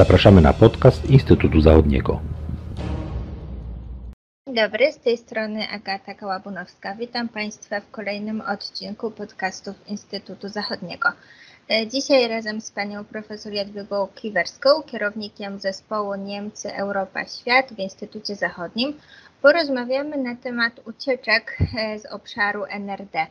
Zapraszamy na podcast Instytutu Zachodniego. Dzień dobry, z tej strony Agata Kałabunowska. Witam Państwa w kolejnym odcinku podcastów Instytutu Zachodniego. E, dzisiaj razem z panią profesor Jadwigą Kiwerską, kierownikiem zespołu Niemcy, Europa, Świat w Instytucie Zachodnim, porozmawiamy na temat ucieczek e, z obszaru NRD.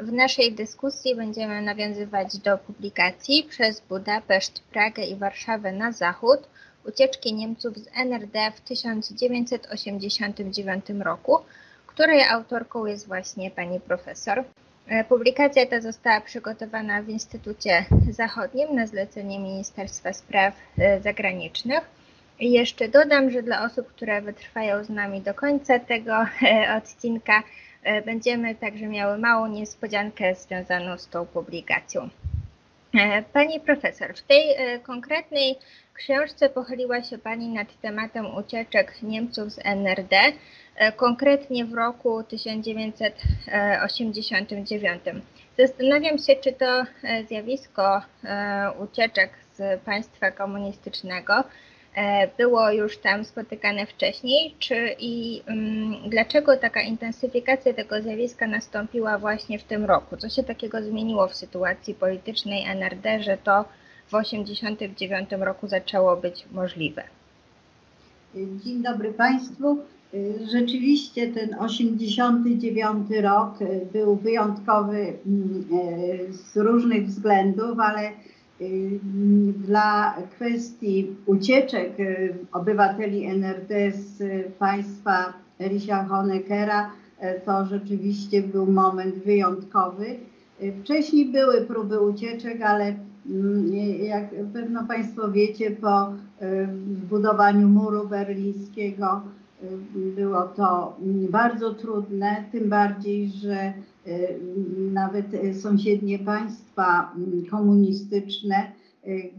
W naszej dyskusji będziemy nawiązywać do publikacji przez Budapeszt, Pragę i Warszawę na zachód ucieczki Niemców z NRD w 1989 roku, której autorką jest właśnie pani profesor. E, publikacja ta została przygotowana w Instytucie Zachodnim na zlecenie Ministerstwa Spraw e, Zagranicznych. I jeszcze dodam, że dla osób, które wytrwają z nami do końca tego e, odcinka, będziemy także miały małą niespodziankę związaną z tą publikacją. Pani profesor, w tej konkretnej książce pochyliła się Pani nad tematem ucieczek Niemców z NRD, e, konkretnie w roku 1989. Zastanawiam się, czy to e, zjawisko e, ucieczek z państwa komunistycznego było już tam spotykane wcześniej, czy i um, dlaczego taka intensyfikacja tego zjawiska nastąpiła właśnie w tym roku? Co się takiego zmieniło w sytuacji politycznej NRD, że to w 1989 roku zaczęło być możliwe. Dzień dobry Państwu. Rzeczywiście ten 89 rok był wyjątkowy mm, e, z różnych względów, ale y, dla kwestii ucieczek obywateli NRD z państwa Erisia Honeckera e, to rzeczywiście był moment wyjątkowy. Wcześniej były próby ucieczek, ale Mm, jak pewno Państwo wiecie, po zbudowaniu muru berlińskiego było to bardzo trudne, tym bardziej, że nawet sąsiednie państwa komunistyczne Y,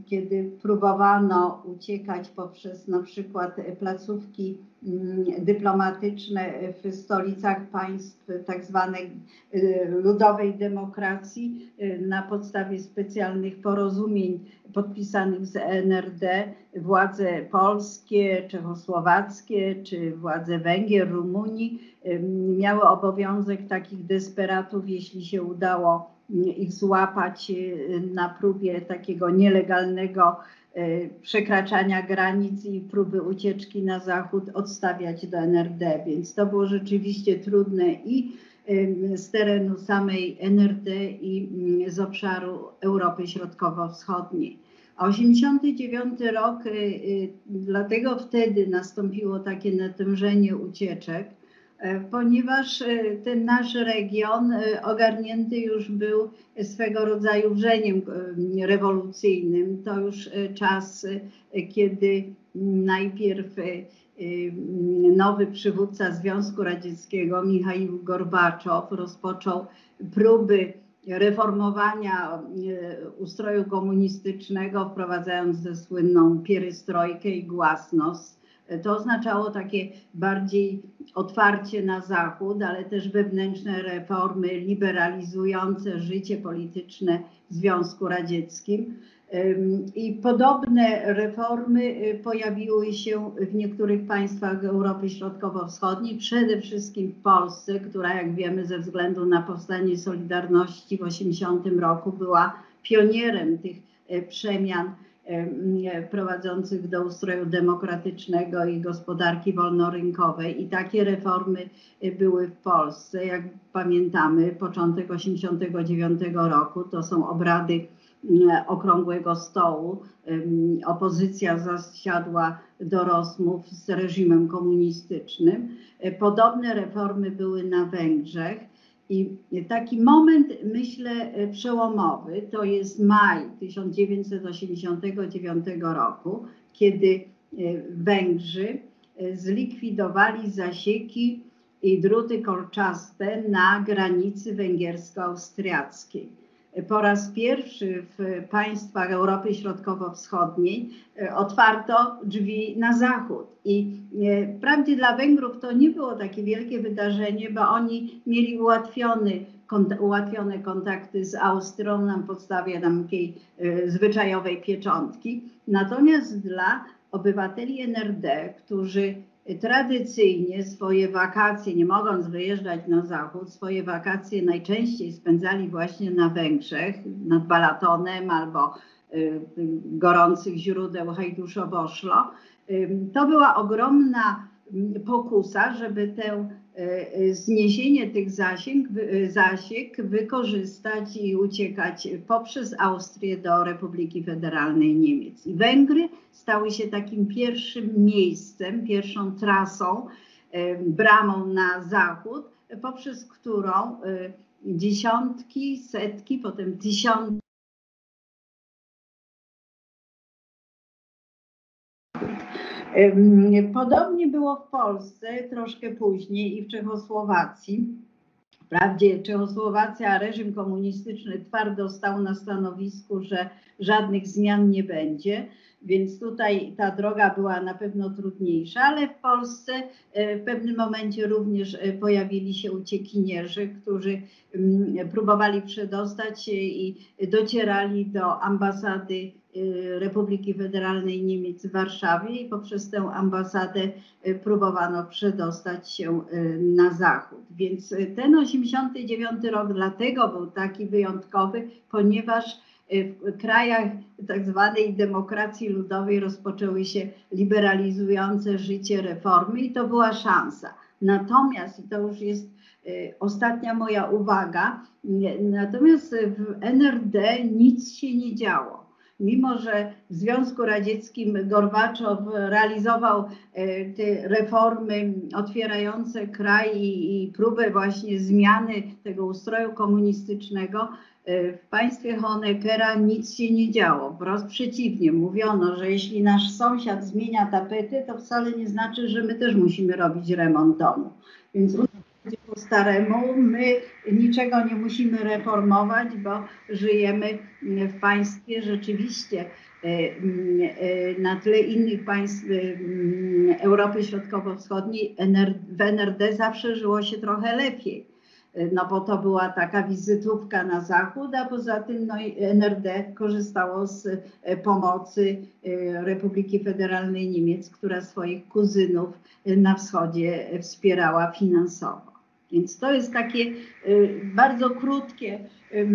kiedy próbowano uciekać poprzez na przykład placówki mm, dyplomatyczne w stolicach państw tak zwanej y, ludowej demokracji y, na podstawie specjalnych porozumień podpisanych z NRD władze polskie, czechosłowackie czy władze Węgier, Rumunii miały obowiązek takich desperatów, jeśli się udało ich złapać y, na próbie takiego nielegalnego y, przekraczania granic i próby ucieczki na zachód odstawiać do NRD. Więc to było rzeczywiście trudne i y, z terenu samej NRD i z obszaru Europy Środkowo-Wschodniej. A 89 rok, dlatego wtedy nastąpiło takie natężenie ucieczek, ponieważ e, ten nasz region e, ogarnięty już był swego rodzaju wrzeniem rewolucyjnym. To już czas, kiedy najpierw nowy przywódca Związku Radzieckiego, Michał Gorbaczow, rozpoczął próby reformowania ustroju komunistycznego, wprowadzając ze słynną pierystrojkę i głasność to oznaczało takie bardziej otwarcie na Zachód, ale też wewnętrzne reformy liberalizujące życie polityczne w Związku Radzieckim. I podobne reformy y, pojawiły się w niektórych państwach Europy Środkowo-Wschodniej, przede wszystkim w Polsce, która, jak wiemy, ze względu na powstanie Solidarności w 1980 roku była pionierem tych y, przemian prowadzących do ustroju demokratycznego i gospodarki wolnorynkowej. I takie reformy y, były w Polsce. Jak pamiętamy, początek 1989 roku to są obrady okrągłego stołu. Opozycja zasiadła do rozmów z reżimem komunistycznym. E, podobne reformy były na Węgrzech. I taki moment, myślę, przełomowy to jest maj 1989 roku, kiedy e, Węgrzy e, zlikwidowali zasieki i druty kolczaste na granicy węgiersko-austriackiej po raz pierwszy w państwach Europy Środkowo-Wschodniej e, otwarto drzwi na zachód. I e, wprawdzie dla Węgrów to nie było takie wielkie wydarzenie, bo oni mieli ułatwiony ułatwione kontakty z Austrią na podstawie takiej zwyczajowej pieczątki. Natomiast dla obywateli NRD, którzy tradycyjnie swoje wakacje, nie mogąc wyjeżdżać na zachód, swoje wakacje najczęściej spędzali właśnie na Węgrzech, nad Balatonem albo y, gorących źródeł Hajduszowo-Szlo. To była ogromna pokusa, żeby tę zniesienie tych zasięg, zasięg wykorzystać i uciekać poprzez Austrię do Republiki Federalnej Niemiec. I Węgry stały się takim pierwszym miejscem, pierwszą trasą, e, bramą na zachód, poprzez którą e, dziesiątki, setki, potem tysiące Podobnie było w Polsce troszkę później i w Czechosłowacji. Wprawdzie Czechosłowacja, reżim komunistyczny twardo stał na stanowisku, że żadnych zmian nie będzie, więc tutaj ta droga była na pewno trudniejsza, ale w Polsce e, w pewnym momencie również e, pojawili się uciekinierzy, którzy mm, próbowali przedostać się i docierali do ambasady Y, Republiki Federalnej Niemiec w Warszawie i poprzez tę ambasadę próbowano przedostać się na zachód. Więc ten 89 rok dlatego był taki wyjątkowy, ponieważ w krajach tak zwanej demokracji ludowej rozpoczęły się liberalizujące życie reformy i to była szansa. Natomiast, i to już jest ostatnia moja uwaga, natomiast w NRD nic się nie działo mimo że w Związku Radzieckim Gorbaczow realizował e, te reformy otwierające kraj i, próbę właśnie zmiany tego ustroju komunistycznego, w państwie Honeckera nic się nie działo. Wprost przeciwnie, mówiono, że jeśli nasz sąsiad zmienia tapety, to wcale nie znaczy, że my też musimy robić remont domu. Więc po staremu. My niczego nie musimy reformować, bo żyjemy w państwie rzeczywiście e, na tle innych państw Europy Środkowo-Wschodniej w NRD zawsze żyło się trochę lepiej. No bo to była taka wizytówka na zachód, a poza tym no, NRD korzystało z pomocy Republiki Federalnej Niemiec, która swoich kuzynów na wschodzie wspierała finansowo. Więc to jest takie bardzo krótkie y,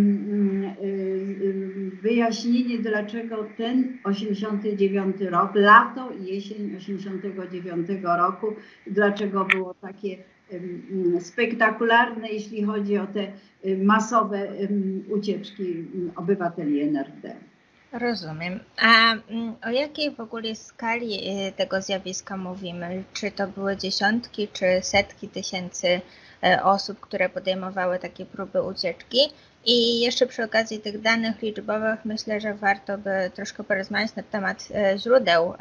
wyjaśnienie, dlaczego ten 89 rok, lato i jesień 89 roku, dlaczego było takie spektakularne, jeśli chodzi o te masowe ucieczki obywateli NRD. Rozumiem. A mm, o jakiej w ogóle skali tego zjawiska mówimy? Czy to były dziesiątki, czy setki tysięcy E, osób, które podejmowały takie próby ucieczki. I jeszcze przy okazji tych danych liczbowych myślę, że warto by troszkę porozmawiać na temat e, źródeł,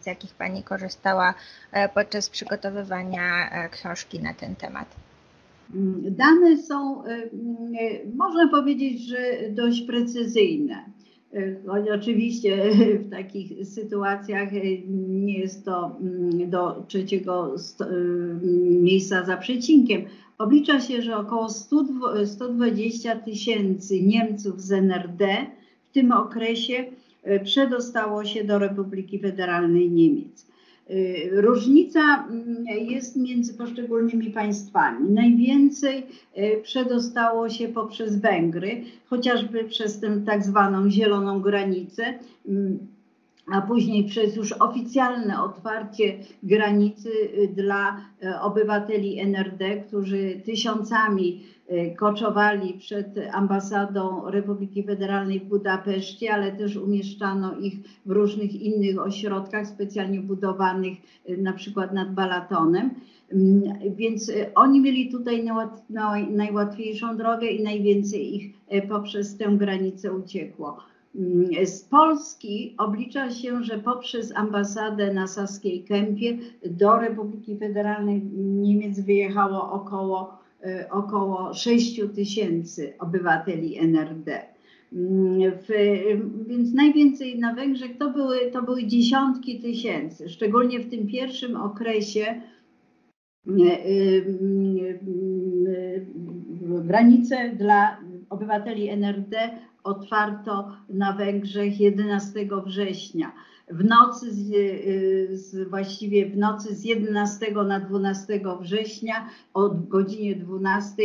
z jakich Pani korzystała e, podczas przygotowywania książki na ten temat. Dane są, można powiedzieć, że dość precyzyjne. Choć oczywiście w takich sytuacjach nie jest to mm, do trzeciego miejsca za przecinkiem. Oblicza się, że około 100, 120 tysięcy Niemców z NRD w tym okresie y, przedostało się do Republiki Federalnej Niemiec. Y, różnica mm, jest między poszczególnymi państwami. Najwięcej y, przedostało się poprzez Węgry, chociażby przez tę tak zwaną zieloną granicę, a później przez już oficjalne otwarcie granicy y, dla obywateli NRD, którzy tysiącami Y, koczowali przed ambasadą Republiki Federalnej w Budapeszcie, ale też umieszczano ich w różnych innych ośrodkach specjalnie budowanych, y, na przykład nad Balatonem. Mm, więc y, oni mieli tutaj najłatwiejszą drogę i najwięcej ich poprzez tę granicę uciekło. Mm, z Polski oblicza się, że poprzez ambasadę na Saskiej Kępie do Republiki Federalnej Niemiec wyjechało około Y, około 6 tysięcy obywateli NRD. Mm, w, więc najwięcej na Węgrzech to były, to były dziesiątki tysięcy, szczególnie w tym pierwszym okresie y, y, granice dla obywateli NRD otwarto na Węgrzech 11 września w nocy, z, z, właściwie w nocy z 11 na 12 września o godzinie 12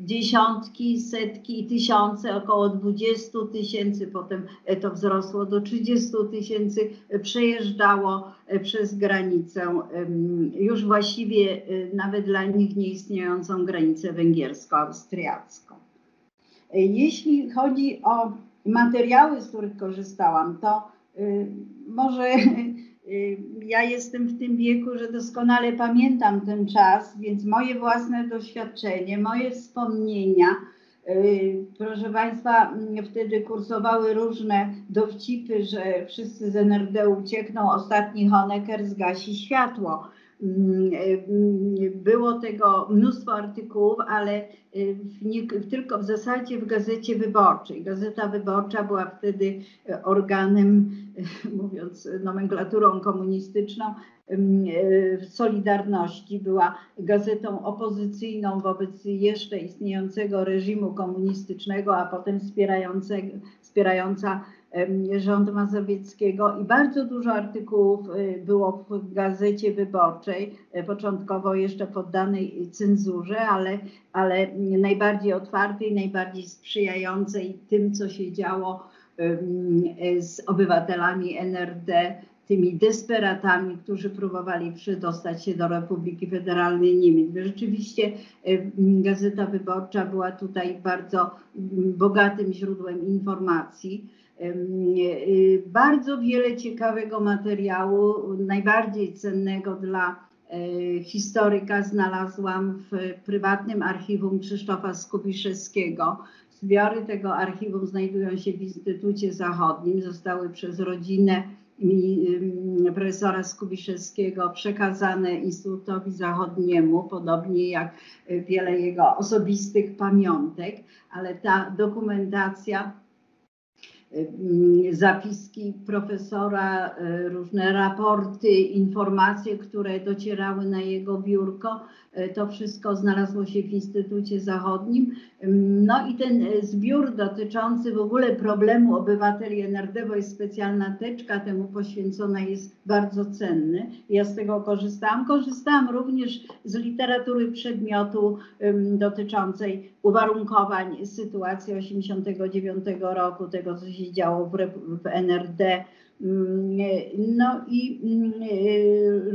dziesiątki, setki i tysiące, około 20 tysięcy, potem to wzrosło do 30 tysięcy, przejeżdżało przez granicę, już właściwie nawet dla nich nieistniejącą granicę węgiersko-austriacką. Jeśli chodzi o materiały, z których korzystałam, to Y, może y, ja jestem w tym wieku, że doskonale pamiętam ten czas, więc moje własne doświadczenie, moje wspomnienia, y, proszę Państwa, mm, wtedy kursowały różne dowcipy, że wszyscy z NRD uciekną, ostatni Honecker zgasi światło. Mm, było tego mnóstwo artykułów, ale w nie, tylko w zasadzie w Gazecie Wyborczej. Gazeta Wyborcza była wtedy organem, mówiąc nomenklaturą komunistyczną, Solidarności, była gazetą opozycyjną wobec jeszcze istniejącego reżimu komunistycznego, a potem wspierająca rząd Mazowieckiego i bardzo dużo artykułów y, było w Gazecie Wyborczej, y, początkowo jeszcze poddanej cenzurze, ale, ale najbardziej otwartej, najbardziej sprzyjającej tym, co się działo z obywatelami NRD, tymi desperatami, którzy próbowali przedostać się do Republiki Federalnej Niemiec. Rzeczywiście Gazeta Wyborcza była tutaj bardzo bogatym źródłem informacji. Y, bardzo wiele ciekawego materiału, najbardziej cennego dla e, historyka znalazłam w prywatnym archiwum Krzysztofa Skubiszewskiego. Zbiory tego archiwum znajdują się w Instytucie Zachodnim, zostały przez rodzinę profesora Skubiszewskiego przekazane Instytutowi Zachodniemu, podobnie jak wiele jego osobistych pamiątek, ale ta dokumentacja Y, zapiski profesora, y, różne raporty, informacje, które docierały na jego biurko. Y, to wszystko znalazło się w Instytucie Zachodnim. No i ten zbiór dotyczący w ogóle problemu obywateli NRD, bo jest specjalna teczka temu poświęcona, jest bardzo cenny. Ja z tego korzystałam. Korzystałam również z literatury przedmiotu dotyczącej uwarunkowań sytuacji 89 roku, tego co się działo w, w NRD. Mm, no i mm,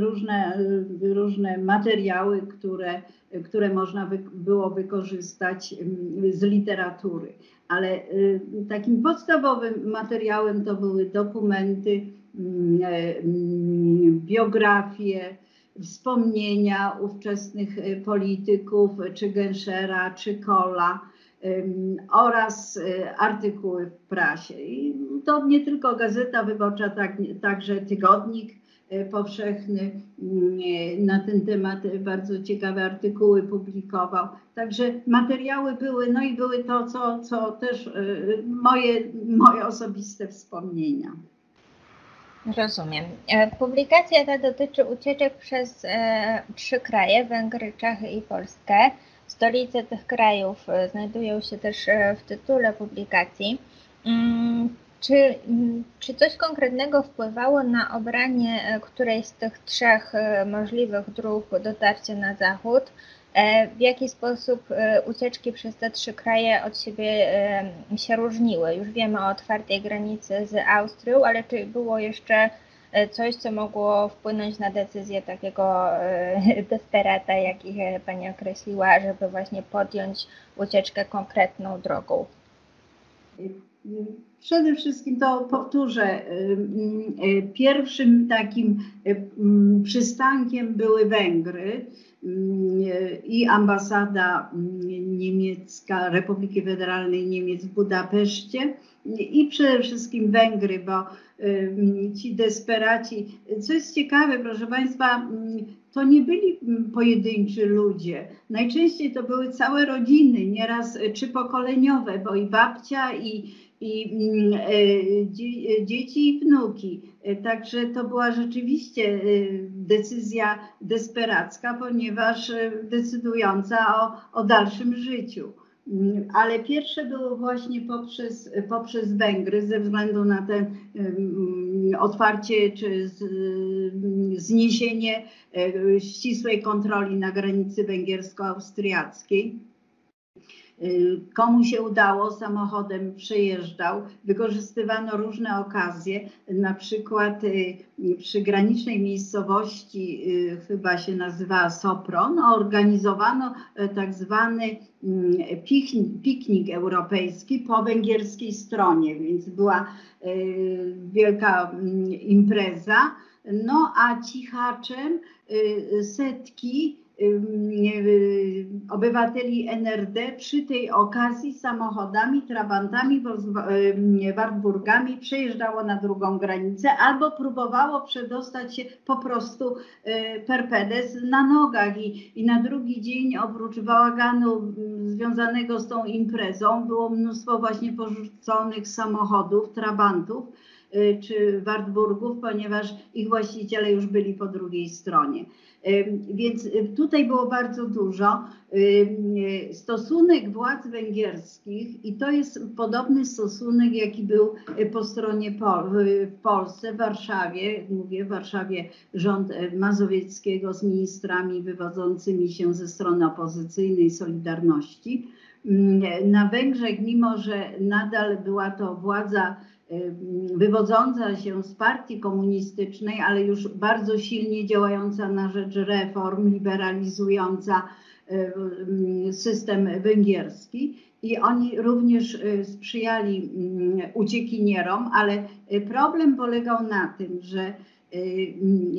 różne, różne materiały, które, które można by było wykorzystać mm, z literatury. Ale y, takim podstawowym materiałem to były dokumenty, biografie, wspomnienia ówczesnych y, polityków, czy Genschera, czy Kola oraz y, artykuły w prasie. I to nie tylko Gazeta Wyborcza, tak, także Tygodnik y, Powszechny na ten temat bardzo ciekawe artykuły publikował. Także materiały były, no i były to, co, co też moje, moje osobiste wspomnienia. Rozumiem. E, publikacja ta dotyczy ucieczek przez e, trzy kraje, Węgry, Czechy i Polskę. Stolice tych krajów e, znajdują się też w tytule publikacji. Mm, czy, mm, czy coś konkretnego wpływało na obranie którejś z tych trzech możliwych dróg dotarcia na zachód? E, w jaki sposób e, ucieczki przez te trzy kraje od siebie e, się różniły? Już wiemy o otwartej granicy z Austrią, ale czy było jeszcze coś, co mogło wpłynąć na decyzję takiego desperata, jakich Pani określiła, żeby właśnie podjąć ucieczkę konkretną drogą? Przede wszystkim to powtórzę. Pierwszym takim przystankiem były Węgry i ambasada niemiecka Republiki Federalnej Niemiec w Budapeszcie i przede wszystkim Węgry, bo ci desperaci, co jest ciekawe, proszę Państwa, to nie byli pojedynczy ludzie. Najczęściej to były całe rodziny, nieraz trzypokoleniowe, bo i babcia, i, i mm, e, dzieci i wnuki. Także to była rzeczywiście decyzja desperacka, ponieważ decydująca o, o dalszym życiu. Mm, ale pierwsze było właśnie poprzez, poprzez Węgry ze względu na te otwarcie czy zniesienie ścisłej kontroli na granicy węgiersko-austriackiej. Y, komu się udało, samochodem przejeżdżał. Wykorzystywano różne okazje, na przykład y, przy granicznej miejscowości, y, chyba się nazywa Sopron, organizowano tak zwany mm, piknik, piknik europejski po węgierskiej stronie, więc była wielka mm, impreza. No a cichaczem setki obywateli NRD przy tej okazji samochodami, trabantami, Wartburgami przejeżdżało na drugą granicę albo próbowało przedostać się po prostu e, perpedes na nogach i, i na drugi dzień oprócz bałaganu związanego z tą imprezą było mnóstwo właśnie porzuconych samochodów, trabantów czy Wartburgów, ponieważ ich właściciele już byli po drugiej stronie. Więc tutaj było bardzo dużo. Stosunek władz węgierskich, i to jest podobny stosunek, jaki był po stronie Pol w Polsce, w Warszawie, mówię w Warszawie rząd Mazowieckiego z ministrami wywodzącymi się ze strony opozycyjnej Solidarności. Na Węgrzech, mimo że nadal była to władza wywodząca się z partii komunistycznej, ale już bardzo silnie działająca na rzecz reform, liberalizująca system węgierski. I oni również y, sprzyjali uciekinierom, ale problem polegał na tym, że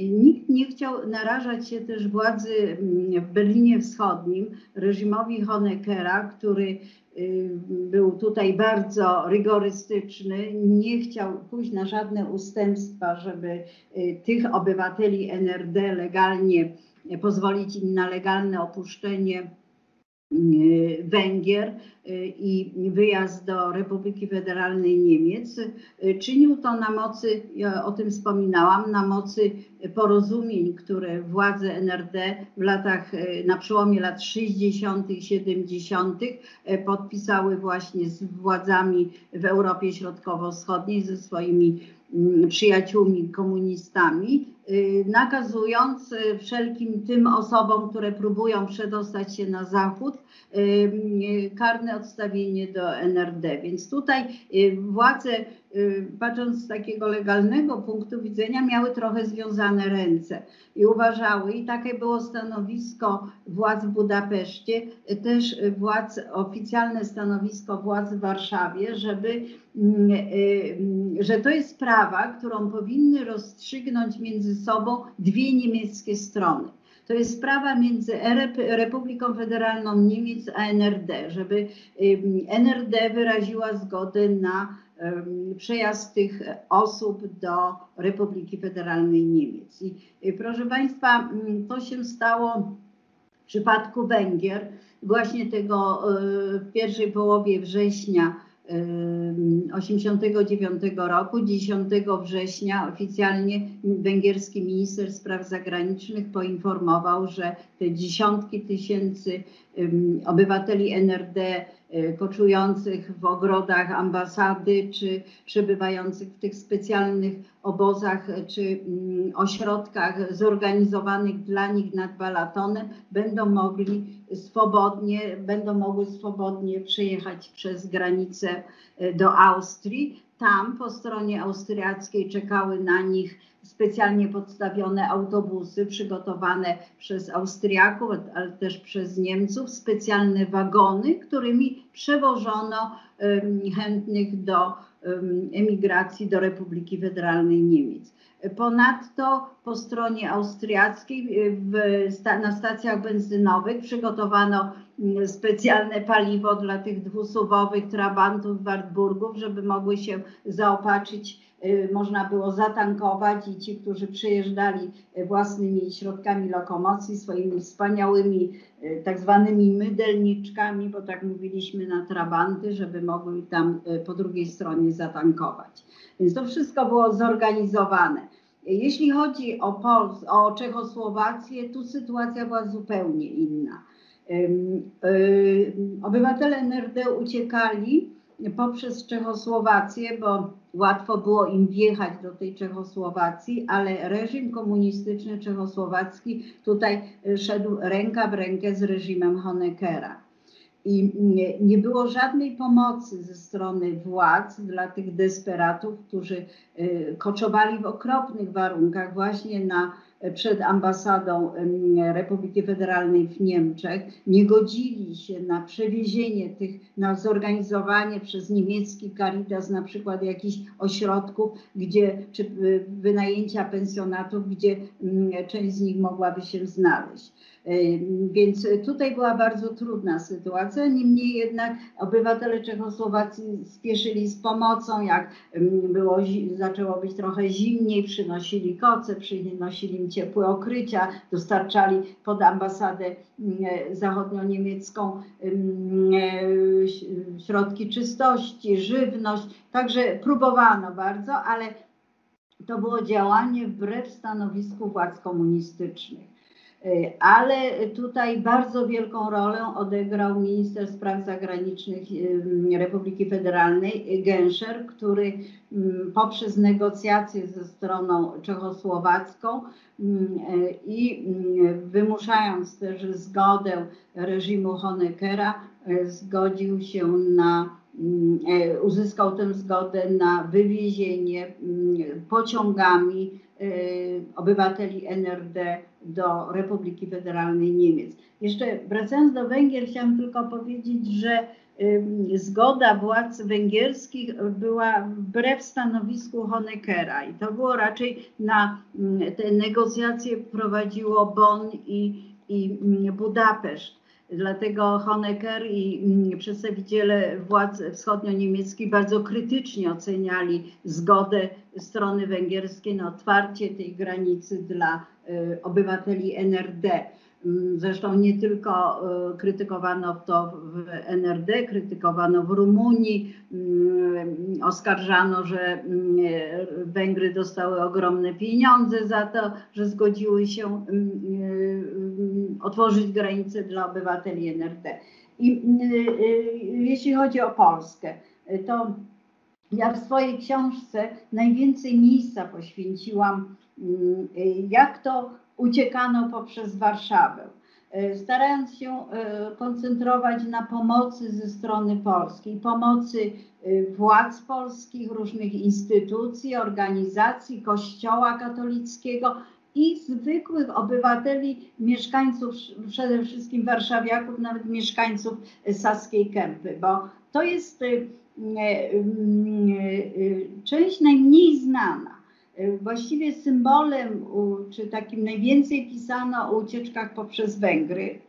nikt nie chciał narażać się też władzy w Berlinie Wschodnim, reżimowi Honeckera, który Y, był tutaj bardzo rygorystyczny, nie chciał pójść na żadne ustępstwa, żeby y, tych obywateli NRD legalnie pozwolić im na legalne opuszczenie Y, Węgier. y, i wyjazd do Republiki Federalnej Niemiec. Y, czynił to na mocy, ja o tym wspominałam, na mocy porozumień, które władze NRD w latach, na przełomie lat 60., 70. podpisały właśnie z władzami w Europie Środkowo-Wschodniej, ze swoimi mm, przyjaciółmi komunistami Y, nakazując y, wszelkim tym osobom, które próbują przedostać się na zachód, y, odstawienie do NRD. Więc tutaj władze, patrząc z takiego legalnego punktu widzenia, miały trochę związane ręce i uważały, i takie było stanowisko władz w Budapeszcie, też władz, oficjalne stanowisko władz w Warszawie, żeby, mm, że to jest sprawa, którą powinny rozstrzygnąć między sobą dwie niemieckie strony. To jest sprawa między Republiką Federalną Niemiec a NRD, żeby NRD wyraziła zgodę na przejazd tych osób do Republiki Federalnej Niemiec. I y, proszę Państwa, to się stało w przypadku Węgier właśnie tego y, w pierwszej połowie września 1989 roku, 10 września oficjalnie węgierski minister spraw zagranicznych poinformował, że te dziesiątki tysięcy obywateli NRD koczujących w ogrodach ambasady, czy przebywających w tych specjalnych obozach, czy ośrodkach zorganizowanych dla nich nad Balatonem, będą mogli swobodnie, będą mogły swobodnie przejechać przez granicę e, do Austrii. Tam po stronie austriackiej czekały na nich specjalnie podstawione autobusy przygotowane przez Austriaków, ale też przez Niemców, specjalne wagony, którymi przewożono chętnych do emigracji do Republiki Federalnej Niemiec. Ponadto po stronie austriackiej w, na stacjach benzynowych przygotowano mm, specjalne paliwo dla tych dwusuwowych trabantów Wartburgów, żeby mogły się zaopatrzyć można było zatankować i ci, którzy przyjeżdżali własnymi środkami lokomocji, swoimi wspaniałymi tak zwanymi mydelniczkami, bo tak mówiliśmy na trabanty, żeby mogły tam po drugiej stronie zatankować. Więc to wszystko było zorganizowane. Jeśli chodzi o, Pols o Czechosłowację, tu sytuacja była zupełnie inna. Obywatele NRD uciekali poprzez Czechosłowację, bo łatwo było im wjechać do tej Czechosłowacji, ale reżim komunistyczny czechosłowacki tutaj szedł ręka w rękę z reżimem Honeckera. I nie, nie, było żadnej pomocy ze strony władz dla tych desperatów, którzy y, koczowali w okropnych warunkach właśnie na, przed ambasadą Republiki Federalnej w Niemczech, nie godzili się na przewiezienie tych, na zorganizowanie przez niemiecki Caritas na przykład jakichś ośrodków, gdzie, czy y, wynajęcia pensjonatów, gdzie część z nich mogłaby się znaleźć. Więc tutaj była bardzo trudna sytuacja. Niemniej jednak obywatele Czechosłowacji spieszyli z pomocą, jak było, zaczęło być trochę zimniej, przynosili koce, przynosili im ciepłe okrycia, dostarczali pod ambasadę zachodnio-niemiecką środki czystości, żywność. Także próbowano bardzo, ale to było działanie wbrew stanowisku władz komunistycznych. E, ale tutaj bardzo wielką rolę odegrał minister spraw zagranicznych Republiki Federalnej Genscher, który poprzez negocjacje ze stroną czechosłowacką e, i wymuszając też zgodę reżimu Honeckera, e, zgodził się na uzyskał tę zgodę na wywiezienie pociągami obywateli NRD do Republiki Federalnej Niemiec. Jeszcze wracając do Węgier, chciałam tylko powiedzieć, że zgoda władz węgierskich była wbrew stanowisku Honeckera i to było raczej na te negocjacje prowadziło Bonn i, i Budapeszt. Dlatego Honecker i przedstawiciele władz wschodnio-niemieckich bardzo krytycznie oceniali zgodę strony węgierskiej na otwarcie tej granicy dla y, obywateli NRD. Mm, zresztą nie tylko y, krytykowano to w NRD, krytykowano w Rumunii, mm, oskarżano, że mm, Węgry dostały ogromne pieniądze za to, że zgodziły się y, otworzyć granice dla obywateli NRD. I jeśli chodzi o Polskę, to ja w swojej książce najwięcej miejsca poświęciłam, mm, jak to uciekano poprzez Warszawę. E, starając się e, koncentrować na pomocy ze strony polskiej, pomocy e, władz polskich, różnych instytucji, organizacji, Kościoła katolickiego i zwykłych obywateli, mieszkańców, przede wszystkim warszawiaków, nawet mieszkańców Saskiej Kępy, bo to jest część najmniej znana. Właściwie symbolem, czy takim najwięcej pisano o ucieczkach poprzez Węgry,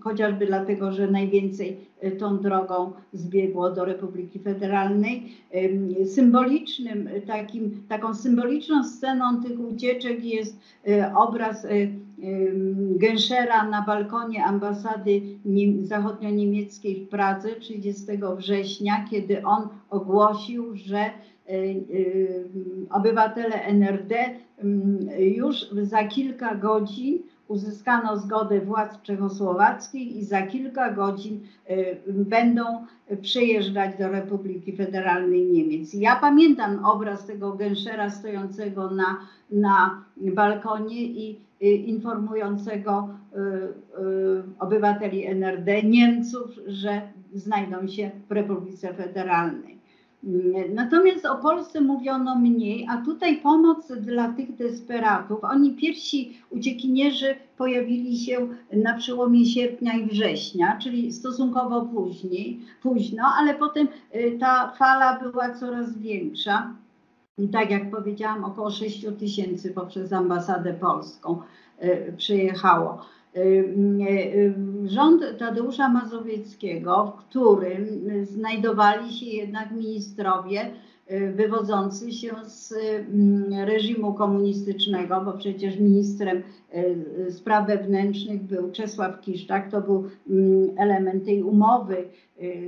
chociażby dlatego, że najwięcej e, tą drogą zbiegło do Republiki Federalnej. Symbolicznym, e, takim, taką symboliczną sceną tych ucieczek jest e, obraz Genschera na balkonie ambasady zachodnio-niemieckiej w Pradze 30 września, kiedy on ogłosił, że obywatele NRD już za kilka godzin uzyskano zgodę władz czechosłowackich i za kilka godzin y, będą przyjeżdżać do Republiki Federalnej Niemiec. Ja pamiętam obraz tego Genschera stojącego na, na balkonie i y, informującego y, obywateli NRD, Niemców, że znajdą się w Republice Federalnej. Natomiast o Polsce mówiono mniej, a tutaj pomoc dla tych desperatów. Oni pierwsi uciekinierzy pojawili się na przełomie sierpnia i września, czyli stosunkowo później, późno, ale potem y, ta fala była coraz większa. Tak jak powiedziałam, około 6 tysięcy poprzez ambasadę polską y, przyjechało. Y, y, rząd Tadeusza Mazowieckiego, w którym znajdowali się jednak ministrowie wywodzący się z mm, reżimu komunistycznego, bo przecież ministrem spraw wewnętrznych był Czesław Kiszczak, to był mm, element tej umowy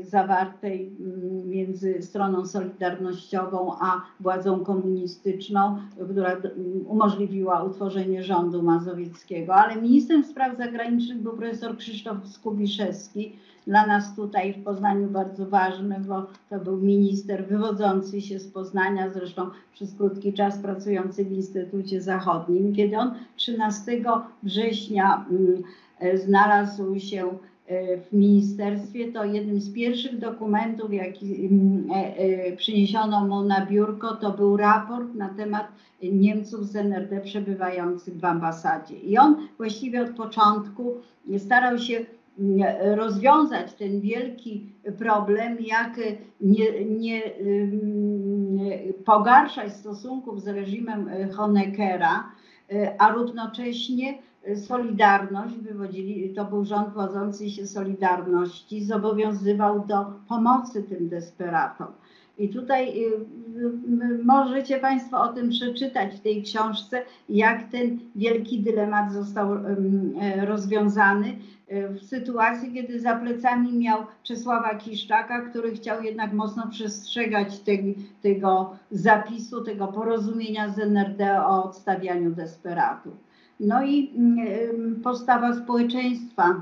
zawartej mm, między stroną solidarnościową a władzą komunistyczną, która umożliwiła utworzenie rządu mazowieckiego. Ale ministrem spraw zagranicznych był profesor Krzysztof Skubiszewski, dla nas tutaj w Poznaniu bardzo ważny, bo to był minister wywodzący się z Poznania, zresztą przez krótki czas pracujący w Instytucie Zachodnim. Kiedy on 13 września mm, e, znalazł się e, w ministerstwie, to jednym z pierwszych dokumentów, jaki mm, e, przyniesiono mu na biurko, to był raport na temat Niemców z NRD przebywających w ambasadzie. I on właściwie od początku starał się rozwiązać ten wielki problem, jak nie, nie pogarszać stosunków z reżimem Honeckera, a równocześnie Solidarność, wywodzili, to był rząd wodzący się Solidarności, zobowiązywał do pomocy tym desperatom. I tutaj y, możecie Państwo o tym przeczytać w tej książce, jak ten wielki dylemat został rozwiązany w sytuacji, kiedy za plecami miał Czesława Kiszczaka, który chciał jednak mocno przestrzegać tego zapisu, tego porozumienia z NRD o odstawianiu desperatów. No i postawa społeczeństwa,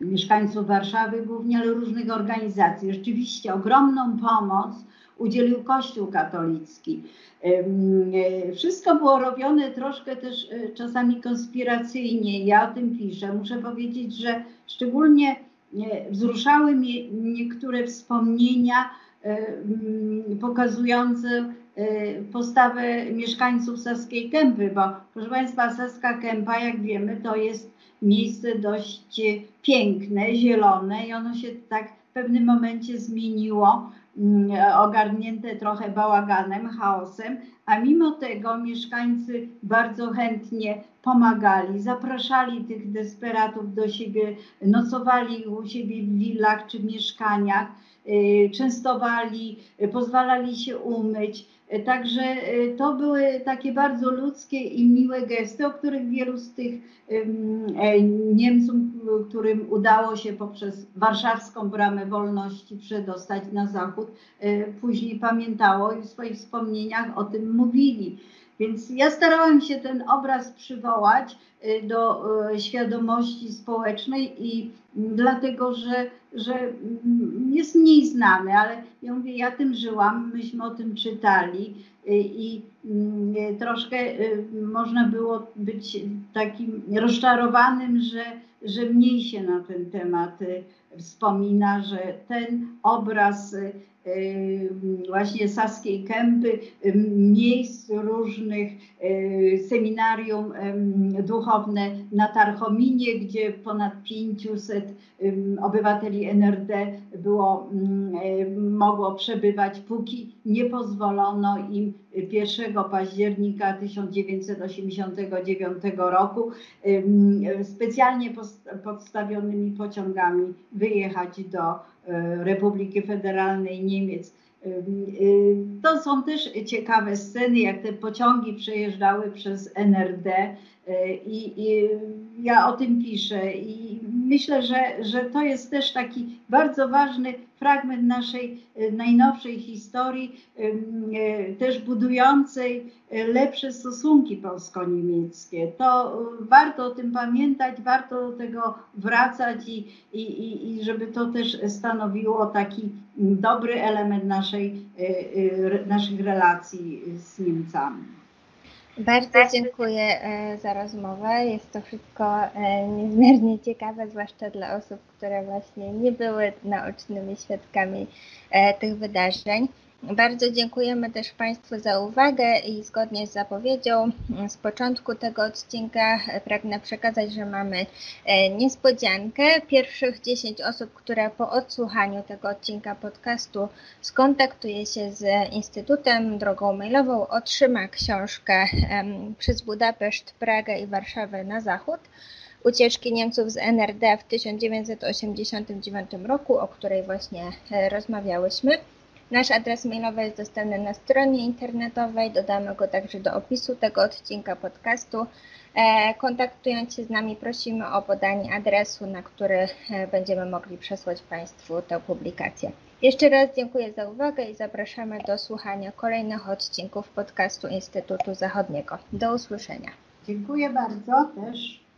mieszkańców Warszawy głównie, ale różnych organizacji. Rzeczywiście ogromną pomoc udzielił Kościół katolicki. E, wszystko było robione troszkę też e, czasami konspiracyjnie. Ja o tym piszę. Muszę powiedzieć, że szczególnie e, wzruszały mnie niektóre wspomnienia pokazujące postawę mieszkańców Saskiej Kępy, bo proszę Państwa, Saska Kępa, jak wiemy, to jest miejsce dość piękne, zielone i ono się tak w pewnym momencie zmieniło ogarnięte trochę bałaganem, chaosem, a mimo tego mieszkańcy bardzo chętnie pomagali, zapraszali tych desperatów do siebie, nocowali u siebie w willach czy mieszkaniach, y, częstowali, pozwalali się umyć. Także y, to były takie bardzo ludzkie i miłe gesty, o których wielu z tych e, Niemców, którym udało się poprzez warszawską bramę wolności przedostać na zachód, e, później pamiętało i w swoich wspomnieniach o tym mówili. Więc ja starałam się ten obraz przywołać y, do y, świadomości społecznej i dlatego, że, że mm, jest mniej znany, ale ja mówię, ja tym żyłam, myśmy o tym czytali y, i mm, troszkę można było być takim rozczarowanym, że, że mniej się na ten temat wspomina, że ten obraz właśnie Saskiej Kępy, miejsc różnych, seminarium duchowne na Tarchominie, gdzie ponad 500 obywateli NRD było, mogło przebywać, póki nie pozwolono im 1 października 1989 roku specjalnie podstawionymi pociągami wyjechać do E, Republiki Federalnej Niemiec. E, e, to są też ciekawe sceny, jak te pociągi przejeżdżały przez NRD i, i ja o tym piszę i myślę, że, że to jest też taki bardzo ważny fragment naszej e, najnowszej historii, e, też budującej e, lepsze stosunki polsko-niemieckie. To warto o tym pamiętać, warto do tego wracać i, i, i żeby to też stanowiło taki dobry element naszej, naszych relacji z Niemcami. Bardzo dziękuję e, za rozmowę. Jest to wszystko e, niezmiernie ciekawe, zwłaszcza dla osób, które właśnie nie były naocznymi świadkami e, tych wydarzeń. Bardzo dziękujemy też Państwu za uwagę i zgodnie z zapowiedzią z początku tego odcinka pragnę przekazać, że mamy e, niespodziankę. Pierwszych 10 osób, które po odsłuchaniu tego odcinka podcastu skontaktuje się z Instytutem drogą mailową, otrzyma książkę przez Budapeszt, Pragę i Warszawę na zachód ucieczki Niemców z NRD w 1989 roku, o której właśnie e, rozmawiałyśmy. Nasz adres mailowy jest dostępny na stronie internetowej, dodamy go także do opisu tego odcinka podcastu. E, kontaktując się z nami prosimy o podanie adresu, na który e, będziemy mogli przesłać Państwu tę publikację. Jeszcze raz dziękuję za uwagę i zapraszamy do słuchania kolejnych odcinków podcastu Instytutu Zachodniego. Do usłyszenia. Dziękuję bardzo też.